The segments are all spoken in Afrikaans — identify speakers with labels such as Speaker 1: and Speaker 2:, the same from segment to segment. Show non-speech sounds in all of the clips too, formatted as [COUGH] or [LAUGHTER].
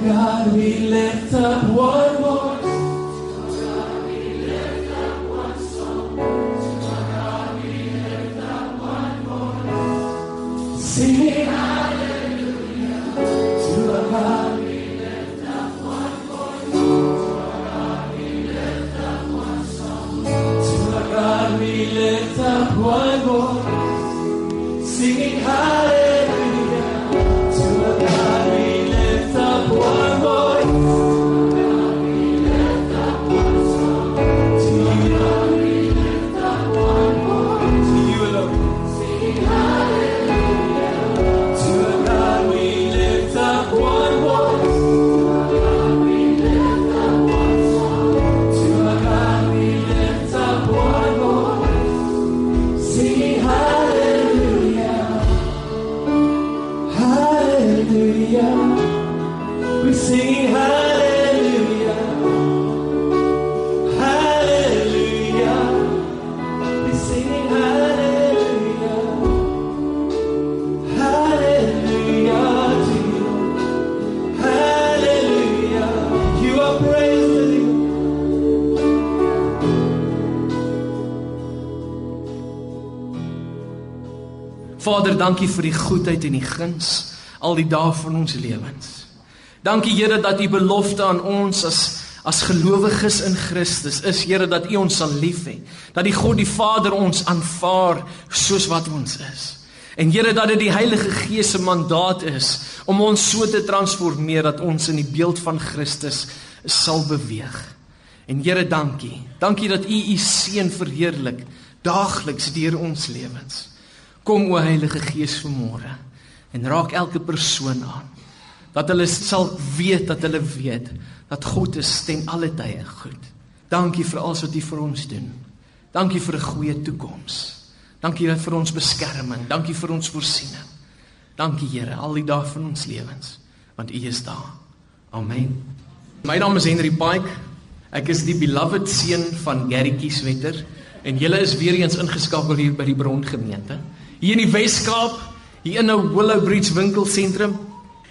Speaker 1: God we lift up one Hallelujah. We sing hallelujah. Hallelujah. We sing hallelujah. Hallelujah to you. Hallelujah. You are praised.
Speaker 2: Vader, dankie vir die goedheid en die guns al die dae van ons lewens. Dankie Here dat U belofte aan ons as as gelowiges in Christus is, Here dat U ons sal lief hê. Dat die God die Vader ons aanvaar soos wat ons is. En Here dat dit die Heilige Gees se mandaat is om ons so te transformeer dat ons in die beeld van Christus sal beweeg. En Here, dankie. Dankie dat U U seun verheerlik daagliks deur ons lewens. Kom o Heilige Gees vanmôre en raak elke persoon aan. Dat hulle sal weet dat hulle weet dat God is ten alle tye goed. Dankie vir alles wat U vir ons doen. Dankie vir 'n goeie toekoms. Dankie vir ons beskerming. Dankie vir ons voorsiening. Dankie Here al die dae van ons lewens want U is daar. Amen. My naam is Henry Pike. Ek is die beloved seun van Gary Kieswetter en julle is weer eens ingeskakel hier by die Brongemeente. Hier in die Wes-Kaap, hier in 'n Willow Bridge winkelsentrum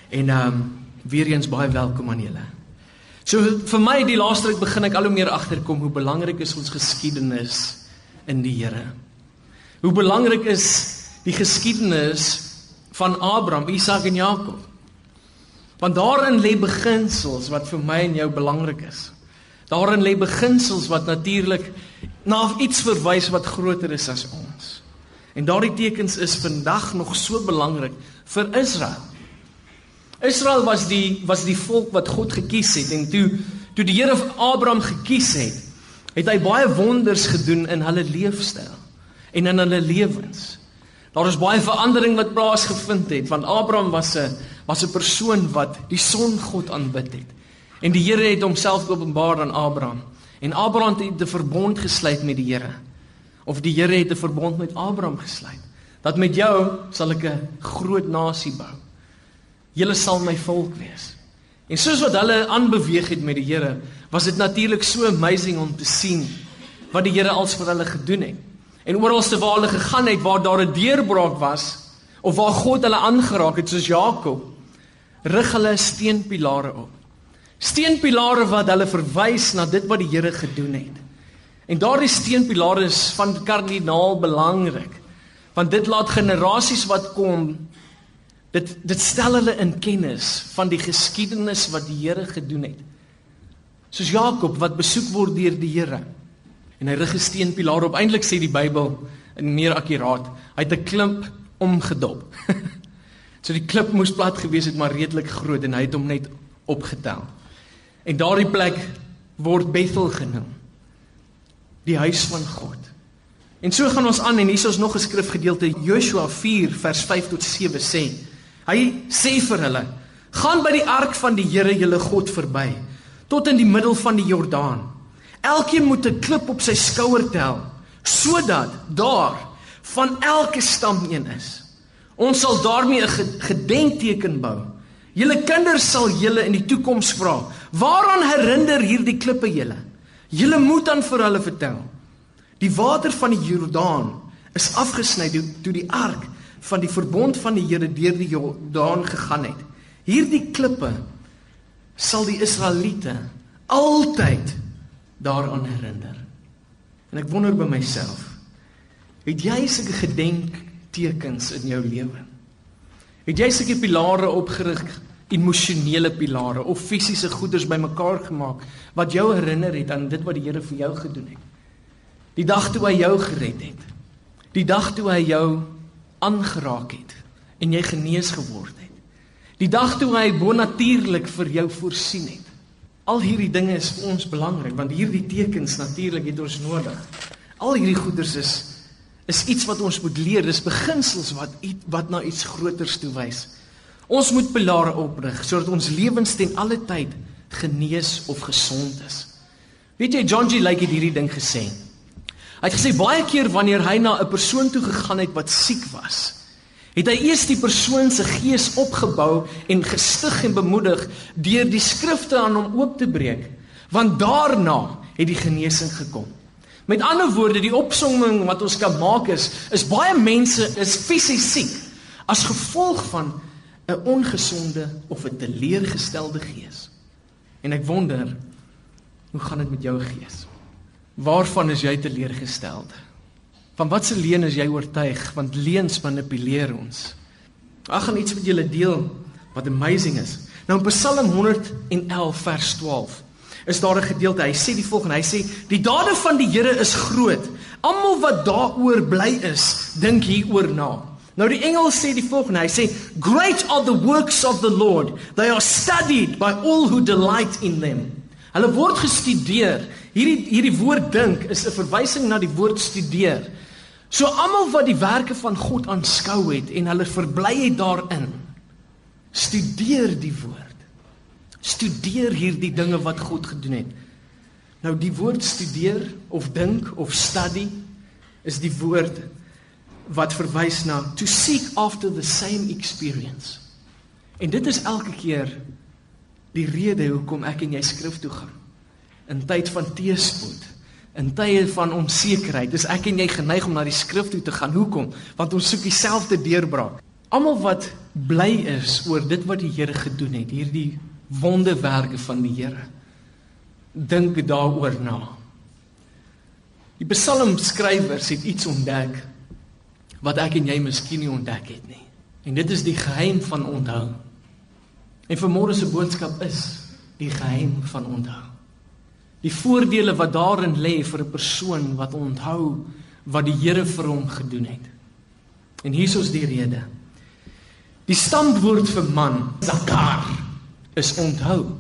Speaker 2: en ehm um, weer eens baie welkom aan julle. So vir my die laaste ruk begin ek al hoe meer agterkom hoe belangrik is ons geskiedenis in die Here. Hoe belangrik is die geskiedenis van Abraham, Isak en Jakob. Want daarin lê beginsels wat vir my en jou belangrik is. Daarin lê beginsels wat natuurlik na iets verwys wat groter is as ons. En daardie tekens is vandag nog so belangrik vir Israel. Israel was die was die volk wat God gekies het en toe toe die Here Abraham gekies het, het hy baie wonders gedoen in hulle leefstyl en in hulle lewens. Daar is baie verandering wat plaasgevind het want Abraham was 'n was 'n persoon wat die son God aanbid het. En die Here het homself openbaar aan Abraham. En Abraham het 'n verbond gesluit met die Here. Of die Here het 'n verbond met Abraham gesluit dat met jou sal ek 'n groot nasie bou. Julle sal my volk wees. En soos wat hulle aanbeweeg het met die Here, was dit natuurlik so amazing om te sien wat die Here als vir hulle gedoen het. En oralste waar hulle gegaan het waar daar 'n deurbraak was of waar God hulle aangeraak het soos Jakob, rig hulle steenpilare op. Steenpilare wat hulle verwys na dit wat die Here gedoen het. En daardie steenpilare is van kardinaal belangrik. Want dit laat generasies wat kom dit dit stel hulle in kennis van die geskiedenis wat die Here gedoen het. Soos Jakob wat besoek word deur die Here. En hy rig 'n steenpilaar op. Eintlik sê die Bybel in meer akkuraat, hy het 'n klip omgedop. [LAUGHS] so die klip moes plat gewees het, maar redelik groot en hy het hom net opgetel. En daardie plek word Bethel genoem. Die huis van God. En so gaan ons aan en hier is nog 'n skrifgedeelte Joshua 4 vers 5 tot 7 sê. Hy sê vir hulle: "Gaan by die ark van die Here julle God verby tot in die middel van die Jordaan. Elkeen moet 'n klip op sy skouer tel sodat daar van elke stam een is. Ons sal daarmee 'n gedenkteken bou. Julle kinders sal julle in die toekoms vra: "Waaraan herinner hierdie klippe julle?" Julle moet dan vir hulle vertel. Die water van die Jordaan is afgesny toe die ark van die verbond van die Here deur die Jordaan gegaan het. Hierdie klippe sal die Israeliete altyd daaraan herinner. En ek wonder by myself, het jy sulke gedenktekens in jou lewe? Het jy sulke pilare opgerig, emosionele pilare of fisiese goederes bymekaar gemaak wat jou herinner het aan dit wat die Here vir jou gedoen het? Die dag toe hy jou gered het. Die dag toe hy jou aangeraak het en jy genees geword het. Die dag toe hy bonatuurlik vir jou voorsien het. Al hierdie dinge is vir ons belangrik want hierdie tekens natuurlik het ons nodig. Al hierdie goeders is is iets wat ons moet leer. Dis beginsels wat wat na iets groters toe wys. Ons moet pilare oprig sodat ons lewens ten alle tyd genees of gesond is. Weet jy John G. Lake het hierdie ding gesê. Hy het gesê baie keer wanneer hy na 'n persoon toe gegaan het wat siek was, het hy eers die persoon se gees opgebou en gestig en bemoedig deur die skrifte aan hom oop te breek, want daarna het die genesing gekom. Met ander woorde, die opsomming wat ons kan maak is, is baie mense is fisies siek as gevolg van 'n ongesonde of 'n teleurgestelde gees. En ek wonder, hoe gaan dit met jou gees? Waarvan is jy teleurgesteld? Van watse leuen is jy oortuig? Want leuns manipuleer ons. Ek gaan iets met julle deel wat amazing is. Nou in Psalm 111 vers 12 is daar 'n gedeelte. Hy sê die volgende. Hy sê die dade van die Here is groot. Almal wat daaroor bly is, dink hieroor na. Nou die engel sê die volgende. Hy sê great are the works of the Lord. They are studied by all who delight in them. Hulle word gestudeer. Hierdie hierdie woord dink is 'n verwysing na die woord studeer. So almal wat die werke van God aanskou het en hulle verbly het daarin, studeer die woord. Studeer hierdie dinge wat God gedoen het. Nou die woord studeer of dink of study is die woord wat verwys na to seek after the same experience. En dit is elke keer die rede hoekom ek en jy skrif toe gaan. In tyd van teëspoed In tye van onsekerheid, is ek en jy geneig om na die skrif toe te gaan. Hoekom? Want ons soek dieselfde deurbraak. Almal wat bly is oor dit wat die Here gedoen het, hierdie wonderwerke van die Here. Dink daaroor na. Die psalmskrywers het iets ontdek wat ek en jy miskien nie ontdek het nie. En dit is die geheim van onthou. En vanmôre se boodskap is die geheim van onthou. Die voordele wat daarin lê vir 'n persoon wat onthou wat die Here vir hom gedoen het. En hier is die rede. Die stamwoord vir man, zakar, is onthou.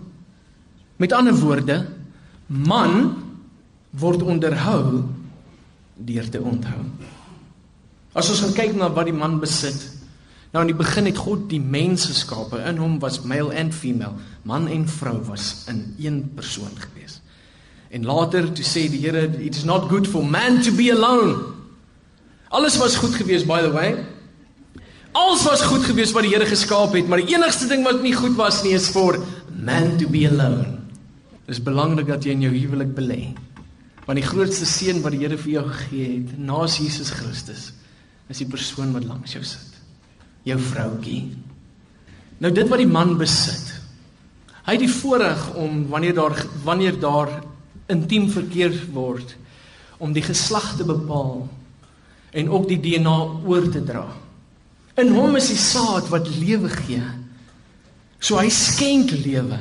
Speaker 2: Met ander woorde, man word onderhou deur te onthou. As ons kyk na wat die man besit, nou in die begin het God die mens geskape. In hom was male and female, man en vrou was in een persoon gewees. En later toe sê die Here it is not good for man to be alone. Alles was goed gewees by the way. Alles was goed gewees wat die Here geskaap het, maar die enigste ding wat nie goed was nie is vir man to be alone. Dit is belangrik dat jy in jou huwelik belê. Want die grootste seën wat die Here vir jou gegee het, naas Jesus Christus, is die persoon wat langs jou sit. Jou vroutjie. Nou dit wat die man besit. Hy het die voorreg om wanneer daar wanneer daar intiem verkeer word om die geslag te bepaal en ook die DNA oor te dra. In hom is die saad wat lewe gee. So hy skenk lewe.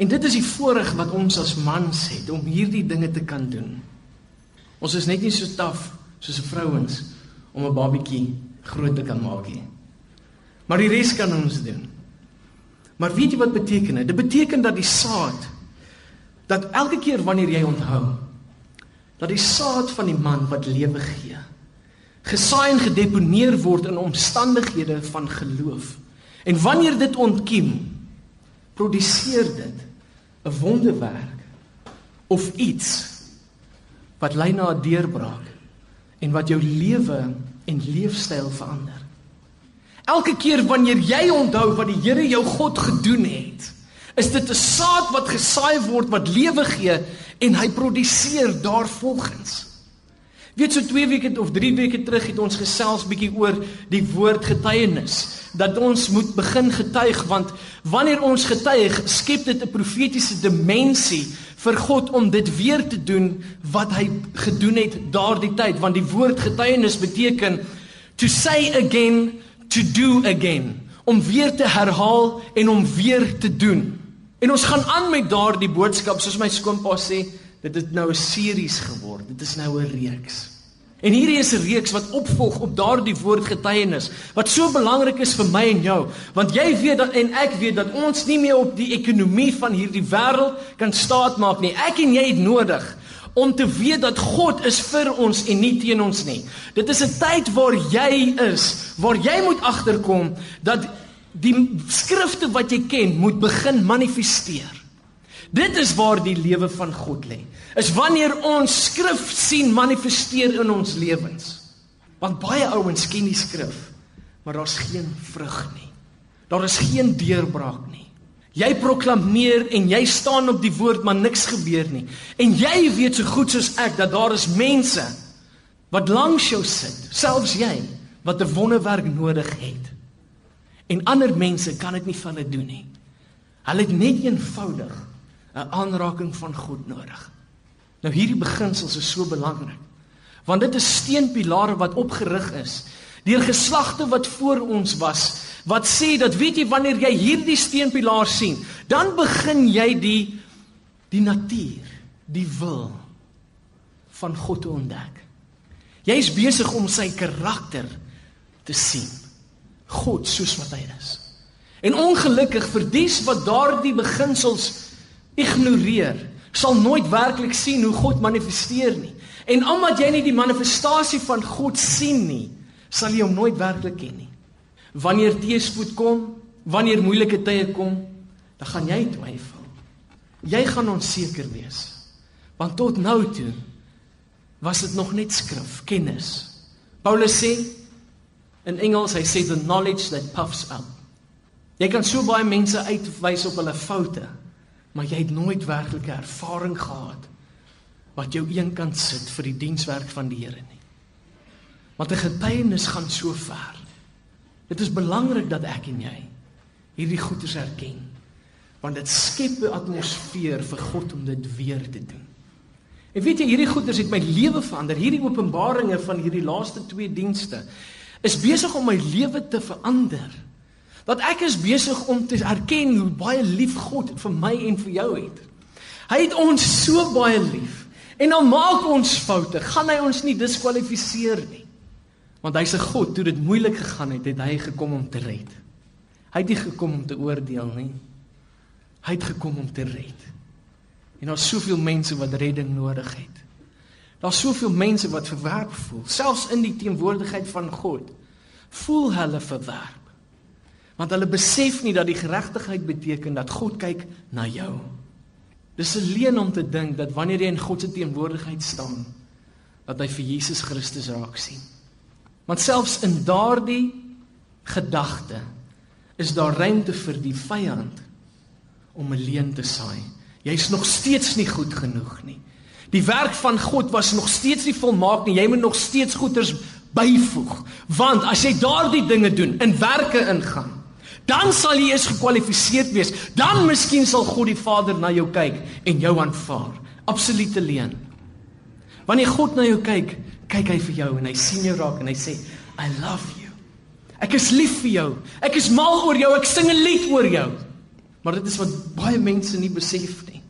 Speaker 2: En dit is die voorreg wat ons as mans het om hierdie dinge te kan doen. Ons is net nie so taaf soos vrouens om 'n babatjie groot te kan maak nie. Maar die res kan ons doen. Maar weet jy wat beteken dit? Dit beteken dat die saad dat elke keer wanneer jy onthou dat die saad van die man wat lewe gee gesaai en gedeponeer word in omstandighede van geloof en wanneer dit ontkiem produseer dit 'n wonderwerk of iets wat lei na 'n deurbraak en wat jou lewe en leefstyl verander elke keer wanneer jy onthou wat die Here jou God gedoen het is dit 'n saad wat gesaai word wat lewe gee en hy produseer daarvolgens. Weet so 2 weke of 3 weke terug het ons gesels bietjie oor die woord getuienis dat ons moet begin getuig want wanneer ons getuig skep dit 'n profetiese dimensie vir God om dit weer te doen wat hy gedoen het daardie tyd. Want die woord getuienis beteken to say again to do again om weer te herhaal en om weer te doen. En ons gaan aan met daardie boodskap soos my skoonpa sê dit het nou 'n series geword dit is nou 'n reeks En hierdie is 'n reeks wat opvolg op daardie woord getuienis wat so belangrik is vir my en jou, want jy weet dat en ek weet dat ons nie meer op die ekonomie van hierdie wêreld kan staatmaak nie. Ek en jy het nodig om te weet dat God is vir ons en nie teen ons nie. Dit is 'n tyd waar jy is, waar jy moet agterkom dat die skrifte wat jy ken moet begin manifesteer. Dit is waar die lewe van God lê. Is wanneer ons skrif sien manifesteer in ons lewens. Want baie ouens ken die skrif, maar daar's geen vrug nie. Daar is geen deurbraak nie. Jy proklameer en jy staan op die woord maar niks gebeur nie. En jy weet so goed soos ek dat daar is mense wat langs jou sit, selfs jy wat 'n wonderwerk nodig het. En ander mense kan dit nie vir hulle doen nie. Hulle het net eenvoudig 'n aanraking van God nodig. Nou hierdie beginsels is so belangrik. Want dit is steunpilare wat opgerig is deur geslagte wat voor ons was wat sê dat weet jy wanneer jy hierdie steunpilaar sien, dan begin jy die die natuur, die wil van God te ontdek. Jy is besig om sy karakter te sien. God soos wat hy is. En ongelukkig vir dies wat daardie beginsels ignoreer, sal nooit werklik sien hoe God manifesteer nie. En omdat jy nie die manifestasie van God sien nie, sal jy hom nooit werklik ken nie. Wanneer teëspoed kom, wanneer moeilike tye kom, dan gaan jy twyfel. Jy gaan onseker wees. Want tot nou toe was dit nog net skrif, kennis. Paulus sê in Engels, hy sê the knowledge that puffs up. Jy kan so baie mense uitwys op hulle foute, maar jy het nooit werklike ervaring gehad wat jou eenkant sit vir die dienswerk van die Here nie. Want 'n getuienis gaan so ver. Dit is belangrik dat ek en jy hierdie goeders erken want dit skep 'n atmosfeer vir God om dit weer te doen. En weet jy hierdie goeders het my lewe verander. Hierdie openbaringe van hierdie laaste twee dienste is besig om my lewe te verander. Dat ek is besig om te erken hoe baie lief God vir my en vir jou het. Hy het ons so baie lief. En al maak ons foute, gaan hy ons nie diskwalifiseer nie. Want hy's 'n God, toe dit moeilik gegaan het, het hy gekom om te red. Hy het nie gekom om te oordeel nie. Hy het gekom om te red. En daar's soveel mense wat redding nodig het. Daar's soveel mense wat verwerp voel, selfs in die teenwoordigheid van God. Voel hulle verwerp want hulle besef nie dat die geregtigheid beteken dat God kyk na jou. Dis 'n leuen om te dink dat wanneer jy in God se teenwoordigheid staan, dat hy vir Jesus Christus raak sien. Want selfs in daardie gedagte is daar ruimte vir die vyand om 'n leuen te saai. Jy's nog steeds nie goed genoeg nie. Die werk van God was nog steeds nie volmaak nie. Jy moet nog steeds goeders byvoeg. Want as jy daardie dinge doen, in werke ingaan, dan sal jy eens gekwalifiseer wees. Dan miskien sal God die Vader na jou kyk en jou aanvaar. Absolute leen. Wanneer God na jou kyk, kyk hy vir jou en hy sien jou raak en hy sê, "I love you." Ek is lief vir jou. Ek is mal oor jou. Ek sing 'n lied oor jou. Maar dit is wat baie mense nie besef nie.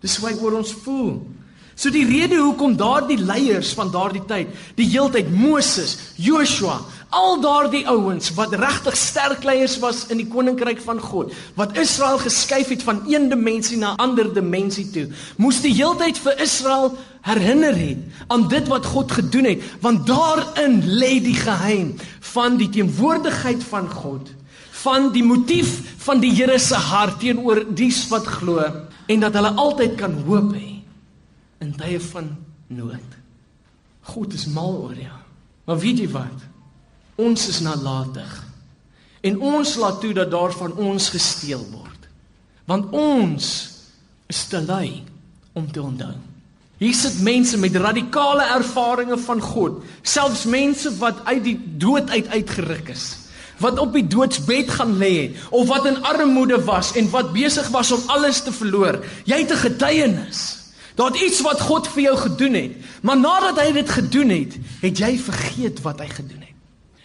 Speaker 2: Dis hoe hy oor ons voel. So die rede hoekom daardie leiers van daardie tyd, die heeltyd Moses, Joshua, al daardie ouens wat regtig sterk leiers was in die koninkryk van God, wat Israel geskuif het van een dimensie na ander dimensie toe, moes die heeltyd vir Israel herinner het aan dit wat God gedoen het, want daarin lê die geheim van die teenwoordigheid van God, van die motief van die Here se hart teenoor dies wat glo en dat hulle altyd kan hoop hê in tye van nood. God is mal oor jou. Maar weet jy wat? Ons is nalatig. En ons laat toe dat daar van ons gesteel word. Want ons is te lui om te onthou. Hier sit mense met radikale ervarings van God, selfs mense wat uit die dood uit uitgeruk is, wat op die doodsbed gaan lê of wat in armoede was en wat besig was om alles te verloor. Jy het 'n getuienis. Daar het iets wat God vir jou gedoen het, maar nadat hy dit gedoen het, het jy vergeet wat hy gedoen het.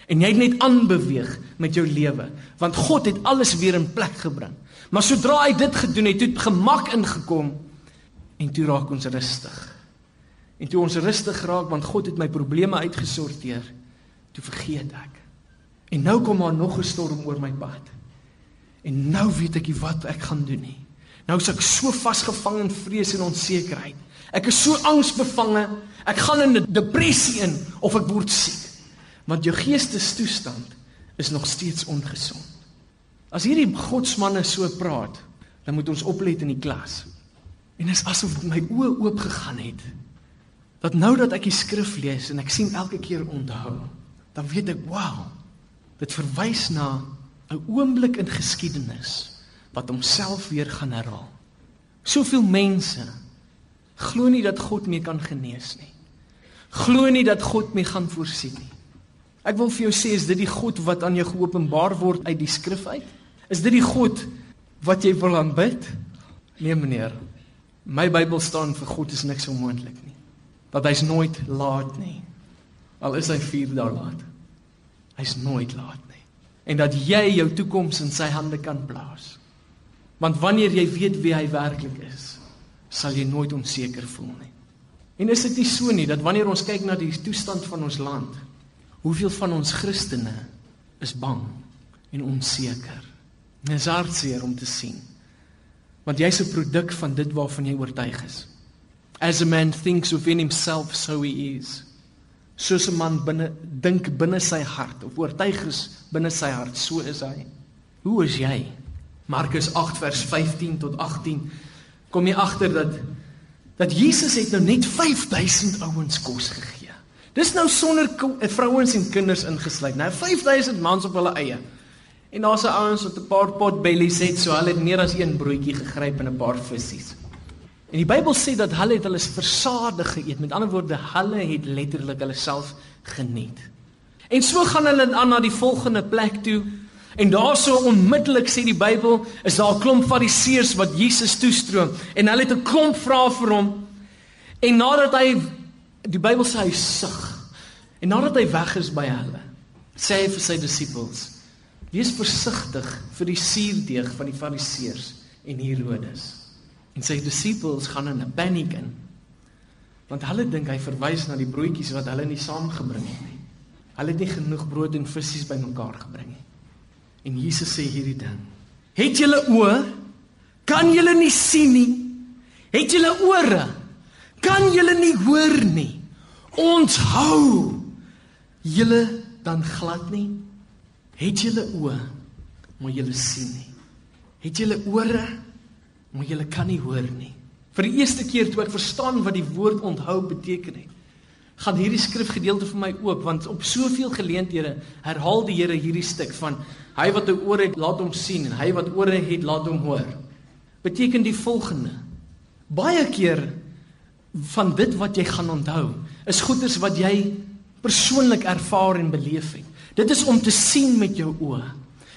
Speaker 2: En jy het net aanbeweeg met jou lewe, want God het alles weer in plek gebring. Maar sodra hy dit gedoen het, het gemak ingekom En toe raak ons rustig. En toe ons rustig raak want God het my probleme uitgesorteer, toe vergeet ek. En nou kom maar nog 'n storm oor my pad. En nou weet ek nie wat ek gaan doen nie. Nou is ek so vasgevang in vrees en onsekerheid. Ek is so angsbevange. Ek gaan in 'n depressie in of ek word siek. Want jou geestestoestand is nog steeds ongesond. As hierdie godsmanne so praat, dan moet ons oplet in die klas. En dit is asof my oë oop gegaan het. Dat nou dat ek die skrif lees en ek sien elke keer onthou, dan weet ek, wow. Dit verwys na 'n oomblik in geskiedenis wat homself weer gaan herhaal. Soveel mense glo nie dat God meer kan genees nie. Glo nie dat God meer gaan voorsien nie. Ek wil vir jou sê is dit die God wat aan jou geopenbaar word uit die skrif uit? Is dit die God wat jy wil aanbid? Nee meneer, My Bybel staan vir God is niks onmoontlik nie. Dat hy's nooit laat nie. Al is hy 4 dae laat. Hy's nooit laat nie. En dat jy jou toekoms in sy hande kan plaas. Want wanneer jy weet wie hy werklik is, sal jy nooit onseker voel nie. En is dit nie so nie dat wanneer ons kyk na die toestand van ons land, hoeveel van ons Christene is bang en onseker? Dit is hartseer om te sien. Want jy's 'n produk van dit waarvan jy oortuig is. As a man thinks within himself so he is. Soos 'n man binne dink binne sy hart of oortuig is binne sy hart, so is hy. Hoe is jy? Markus 8 vers 15 tot 18 kom jy agter dat dat Jesus het nou net 5000 ouens kos gegee. Dis nou sonder vrouens en kinders ingesluit. Nou 5000 mans op hulle eie. En daar's 'n ouens wat 'n paar pot bellies het, so hulle het meer as een broodjie gegryp en 'n paar visse. En die Bybel sê dat hulle het hulle versadig geëet. Met ander woorde, hulle het letterlik hulle self geniet. En so gaan hulle aan na die volgende plek toe. En daarso onmiddellik sê die Bybel, is daar 'n klomp fariseërs wat Jesus toestroom en hulle het 'n klomp vrae vir hom. En nadat hy die Bybel sê hy sug. En nadat hy weg is by hulle, sê hy vir sy disippels: Wees versigtig vir die suurdeeg van die Fariseërs en Herodes. En sy disippels gaan in 'n paniek in. Want hulle dink hy verwys na die broodjies wat hulle nie saamgebring het nie. Hulle het nie genoeg brood en visse bymekaar gebring nie. En Jesus sê hierdie ding: "Het julle oë? Kan julle nie sien nie? Het julle ore? Kan julle nie hoor nie? Ons hou julle dan glad nie?" Het julle oë, maar julle sien nie. Het julle ore, maar julle kan nie hoor nie. Vir die eerste keer toe ek verstaan wat die woord onthou beteken het, gaan hierdie skrifgedeelte vir my oop want op soveel geleenthede herhaal die Here hierdie stuk van hy wat 'n oor het, laat hom sien en hy wat ore het, laat hom hoor. Beteken die volgende: Baie keer van dit wat jy gaan onthou, is goeders wat jy persoonlik ervaar en beleef het. Dit is om te sien met jou oë.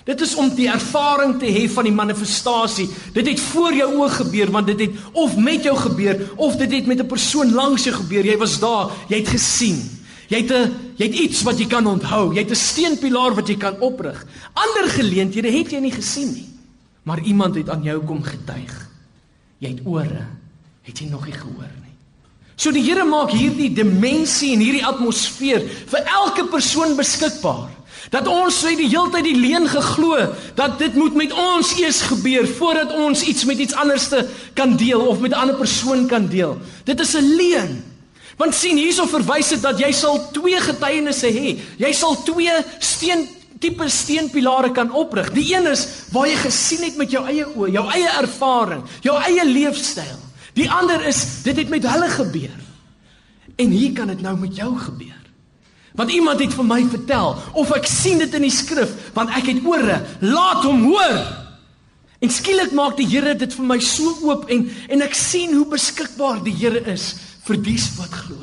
Speaker 2: Dit is om die ervaring te hê van die manifestasie. Dit het voor jou oë gebeur want dit het of met jou gebeur of dit het met 'n persoon langs jou gebeur. Jy was daar, jy het gesien. Jy het 'n jy het iets wat jy kan onthou. Jy het 'n steenpilaar wat jy kan oprig. Ander geleenthede het jy nie gesien nie. Maar iemand het aan jou kom getuig. Jy het ore, het jy nog nie gehoor nie. So die Here maak hierdie dimensie en hierdie atmosfeer vir elke persoon beskikbaar. Dat ons sê die heeltyd die leuen geglo dat dit moet met ons eers gebeur voordat ons iets met iets anderste kan deel of met 'n ander persoon kan deel. Dit is 'n leuen. Want sien hierso verwys dit dat jy sal twee getuienisse hê. Jy sal twee steen tipe steenpilare kan oprig. Die een is waar jy gesien het met jou eie oë, jou eie ervaring, jou eie leefstyl. Die ander is dit het met hulle gebeur. En hier kan dit nou met jou gebeur. Want iemand het vir my vertel of ek sien dit in die skrif, want ek het ore, laat hom hoor. En skielik maak die Here dit vir my so oop en en ek sien hoe beskikbaar die Here is vir dies wat glo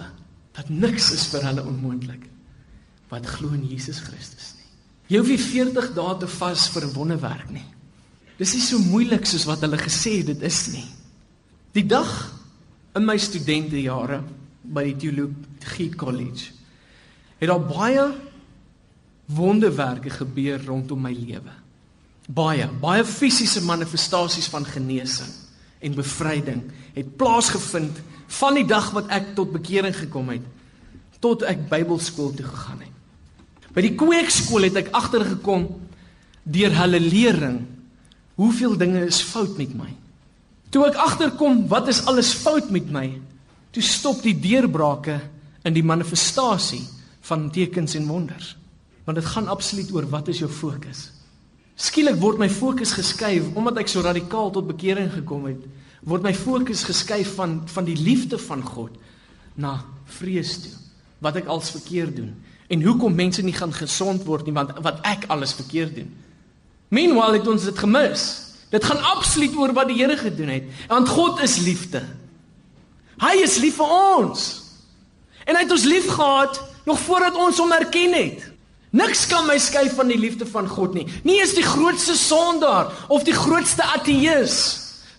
Speaker 2: dat niks is vir hulle onmoontlik wat glo in Jesus Christus nie. Jy hoef nie 40 dae te vas vir 'n wonderwerk nie. Dis nie so moeilik soos wat hulle gesê dit is nie. Die dag in my studentejare by die Theologie College het daar baie wonderwerke gebeur rondom my lewe. Baie, baie fisiese manifestasies van genesing en bevryding het plaasgevind van die dag wat ek tot bekering gekom het tot ek Bybelskool toe gegaan het. By die kweekskool het ek agtergekom deur hulle lering hoeveel dinge is fout met my. Toe ek agterkom wat is alles fout met my, toe stop die deurbrake in die manifestasie van tekens en wonders. Want dit gaan absoluut oor wat is jou fokus? Skielik word my fokus geskuif omdat ek so radikaal tot bekering gekom het, word my fokus geskuif van van die liefde van God na vrees toe. Wat ek als verkeerd doen en hoekom mense nie gaan gesond word nie want wat ek alles verkeerd doen. Meanwhile het ons dit gemis. Dit gaan absoluut oor wat die Here gedoen het. Want God is liefde. Hy is lief vir ons. En hy het ons lief gehad nog voordat ons hom erken het. Niks kan my skei van die liefde van God nie. Nie eens die grootste sondaar of die grootste ateïs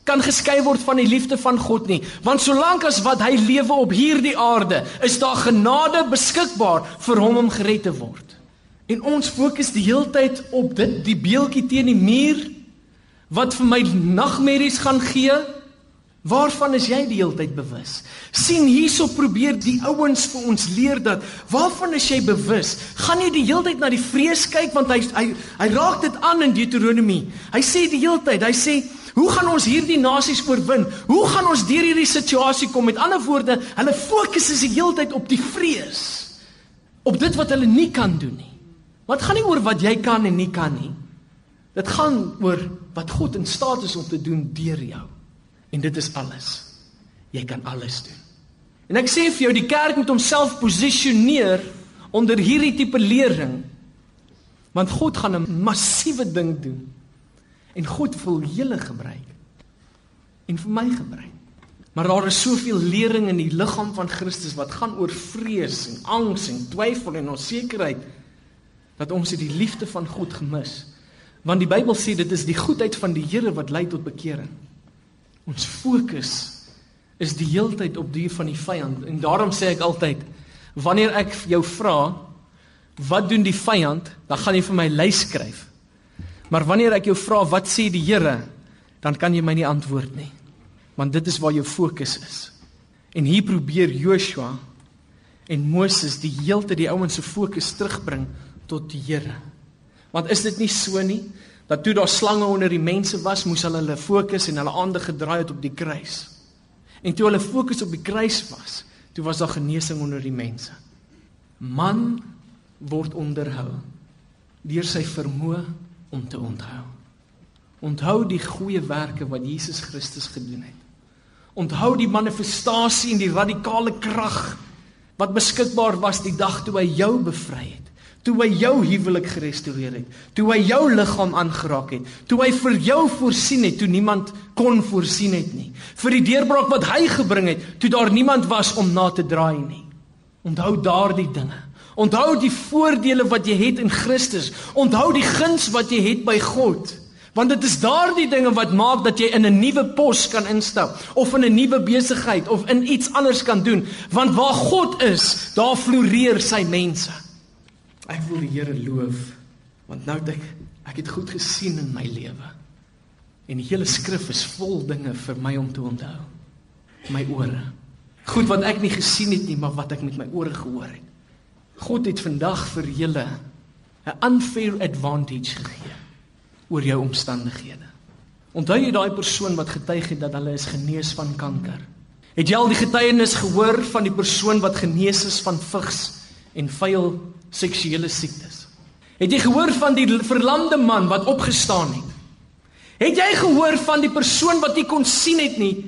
Speaker 2: kan geskei word van die liefde van God nie. Want solank as wat hy lewe op hierdie aarde, is daar genade beskikbaar vir hom om gered te word. En ons fokus die heeltyd op dit, die beeltjie teen die muur wat vir my nagmerries gaan gee Waarvan is jy die hele tyd bewus? sien hierso probeer die ouens vir ons leer dat waarvan is jy bewus? Gaan jy die hele tyd na die vrees kyk want hy hy hy raak dit aan in Deuteronomie. Hy sê die hele tyd, hy sê, "Hoe gaan ons hierdie nasies oorwin? Hoe gaan ons deur hierdie situasie kom?" Met ander woorde, hulle fokus is die hele tyd op die vrees. Op dit wat hulle nie kan doen nie. Wat gaan nie oor wat jy kan en nie kan nie. Dit gaan oor wat God in staat is om te doen deur jou. En dit is alles. Jy kan alles doen. En ek sê vir jou die kerk moet homself posisioneer onder hierdie tipe lering. Want God gaan 'n massiewe ding doen. En God wil julle gebruik. En vir my gebruik. Maar daar is soveel lering in die liggaam van Christus wat gaan oor vrees en angs en twyfel en onsekerheid dat ons dit die liefde van God gemis. Want die Bybel sê dit is die goedheid van die Here wat lei tot bekering. Ons fokus is die heeltyd op die van die vyand en daarom sê ek altyd wanneer ek jou vra wat doen die vyand dan gaan jy vir my lys skryf. Maar wanneer ek jou vra wat sê die Here dan kan jy my nie antwoord nie. Want dit is waar jou fokus is. En hier probeer Joshua en Moses die heeltyd die ouens se fokus terugbring tot die Here. Want is dit nie so nie? dat toe daar slange onder die mense was, moes hulle hulle fokus en hulle aandag gedraai het op die kruis. En toe hulle fokus op die kruis was, toe was daar genesing onder die mense. Man word onderhou deur sy vermoë om te onthou. Onthou die goeie werke wat Jesus Christus gedoen het. Onthou die manifestasie en die radikale krag wat beskikbaar was die dag toe hy jou bevry het toe hy jou huwelik gerestoreer het, toe hy jou liggaam aangeraak het, toe hy vir jou voorsien het toe niemand kon voorsien het nie, vir die deurbraak wat hy gebring het toe daar niemand was om na te draai nie. Onthou daardie dinge. Onthou die voordele wat jy het in Christus. Onthou die guns wat jy het by God. Want dit is daardie dinge wat maak dat jy in 'n nuwe pos kan instap of in 'n nuwe besigheid of in iets anders kan doen. Want waar God is, daar floreer sy mense. Ek wil die Here loof want nou het ek ek het goed gesien in my lewe. En die hele skrif is vol dinge vir my om te onthou. My ore. Goed wat ek nie gesien het nie, maar wat ek met my ore gehoor het. God het vandag vir julle 'n unfair advantage gegee oor jou omstandighede. Onthou jy daai persoon wat getuig het dat hulle is genees van kanker? Het jy al die getuienis gehoor van die persoon wat genees is van vigs en vuil seksuele siektes. Het jy gehoor van die verlamde man wat opgestaan het? Het jy gehoor van die persoon wat nie kon sien het nie,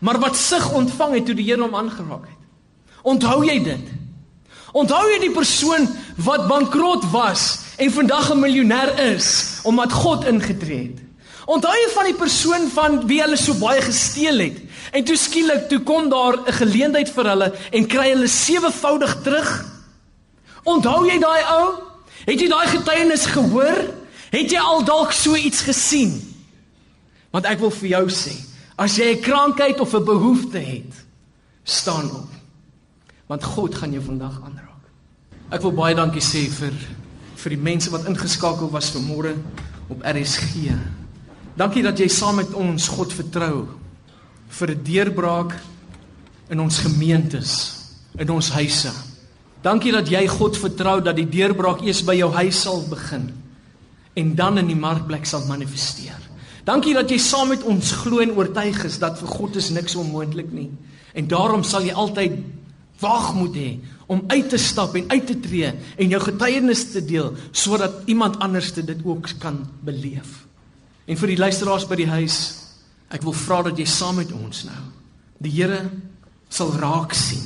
Speaker 2: maar wat sig ontvang het toe die Here hom aangeraak het? Onthou jy dit? Onthou jy die persoon wat bankrot was en vandag 'n miljonair is omdat God ingetree het? Onthou jy van die persoon van wie hulle so baie gesteel het? En toe skielik toe kom daar 'n geleentheid vir hulle en kry hulle sewevoudig terug. Onthou jy daai ou? Het jy daai getuienis gehoor? Het jy al dalk so iets gesien? Want ek wil vir jou sê, as jy 'n krankheid of 'n behoefte het, staan op. Want God gaan jou vandag aanraak. Ek wil baie dankie sê vir vir die mense wat ingeskakel was vanmôre op RSG. Dankie dat jy saam met ons God vertrou vir 'n deurbraak in ons gemeentes, in ons huise. Dankie dat jy God vertrou dat die deurbraak eers by jou huis sal begin en dan in die markplek sal manifesteer. Dankie dat jy saam met ons glo en oortuig is dat vir God is niks onmoontlik nie. En daarom sal jy altyd wag moet hê om uit te stap en uit te tree en jou getuienis te deel sodat iemand anders dit ook kan beleef. En vir die luisteraars by die huis, ek wil vra dat jy saam met ons nou die Here sal raak sien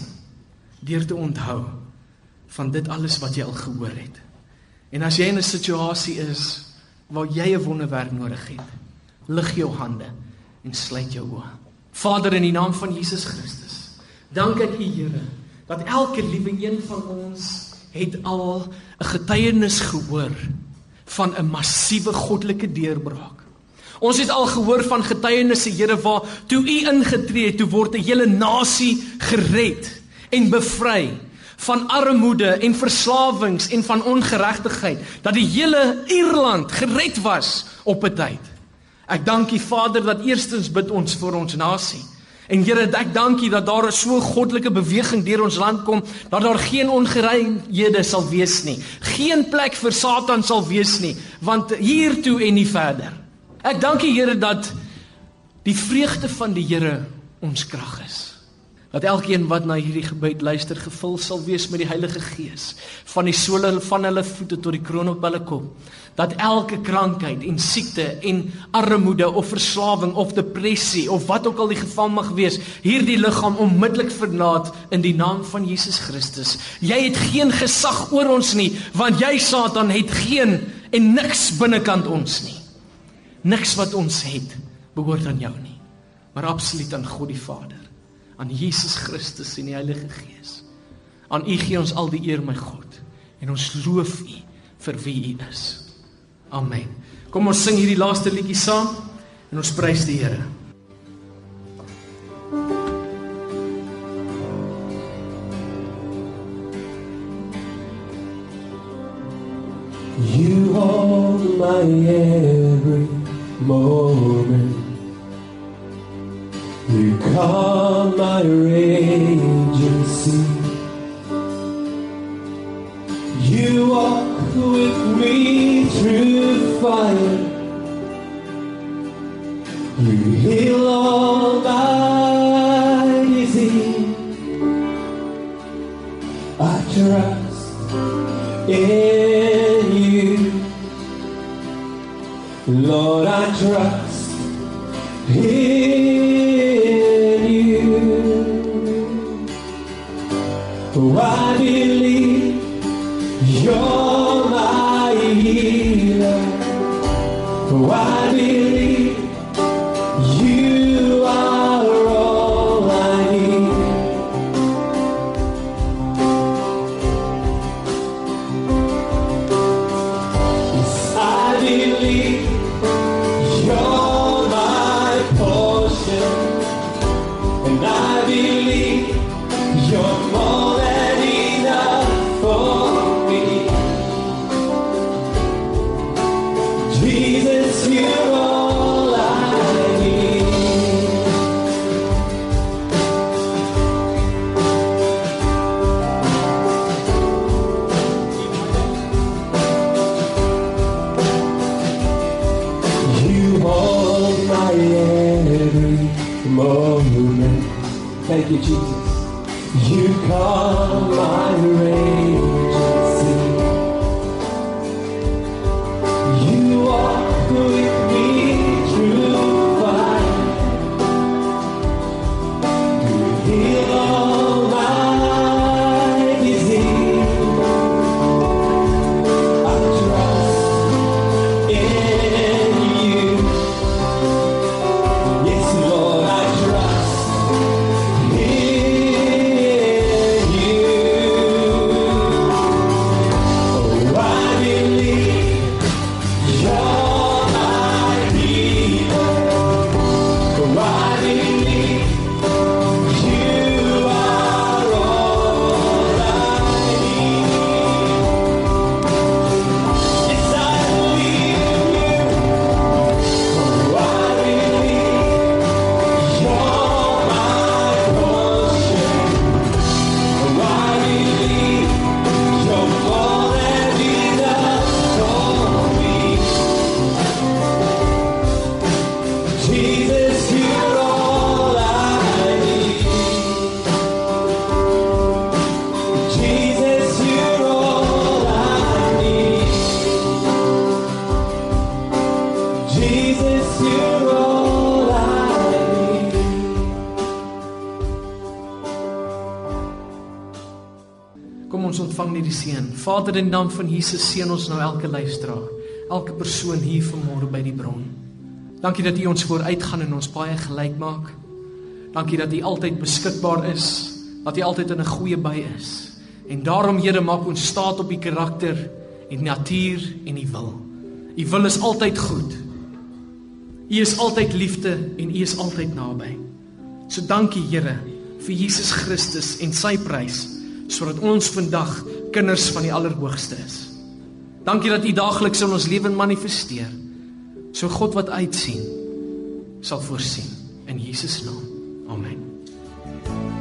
Speaker 2: deur te onthou van dit alles wat jy al gehoor het. En as jy in 'n situasie is waar jy 'n wonderwerk nodig het, lig jou hande en sluit jou oë. Vader in die naam van Jesus Christus, dank ek U Here dat elke liewe een van ons het al 'n getuienis gehoor van 'n massiewe goddelike deurbraak. Ons het al gehoor van getuienisse, Here, waar toe U ingetree het, toe word 'n hele nasie gered en bevry van armoede en verslawings en van ongeregtigheid, dat die hele Ierland gered was op 'n tyd. Ek dank U Vader dat eerstens bid ons vir ons nasie. En Here, ek dank U dat daar 'n so goddelike beweging deur ons land kom dat daar geen ongereimhede sal wees nie. Geen plek vir Satan sal wees nie, want hiertoe en nie verder. Ek dank U Here dat die vreugde van die Here ons krag is. Dat elkeen wat na hierdie gebed luister gevul sal wees met die Heilige Gees, van die sole van hulle voete tot die kroon op hulle kop. Dat elke krankheid en siekte en armoede of verslawing of depressie of wat ook al die geval mag wees, hierdie liggaam onmiddellik verlaat in die naam van Jesus Christus. Jy het geen gesag oor ons nie, want jy Satan het geen en niks binnekant ons nie. Niks wat ons het behoort aan jou nie, maar absoluut aan God die Vader, aan Jesus Christus en die Heilige Gees. Aan U gee ons al die eer, my God, en ons loof U vir wie U is. Amen. Kom ons sing hierdie laaste liedjie saam en ons prys die Here.
Speaker 1: You hold my every moment. Calm my sea. You walk with me through fire. You heal all my disease. I trust in you. Lord, I trust
Speaker 2: Vader in naam van Jesus seën ons nou elke luisteraar, elke persoon hier vanmôre by die bron. Dankie dat U ons vooruitgaan en ons paai gelyk maak. Dankie dat U altyd beskikbaar is, dat U altyd in 'n goeie by is. En daarom Here maak ons staat op U karakter en natuur en U wil. U wil is altyd goed. U is altyd liefde en U is altyd naby. So dankie Here vir Jesus Christus en sy prys sodat ons vandag kinders van die Allerhoogste is. Dankie dat U daagliks in ons lewe manifesteer. So God wat uitsien sal voorsien in Jesus naam. Amen.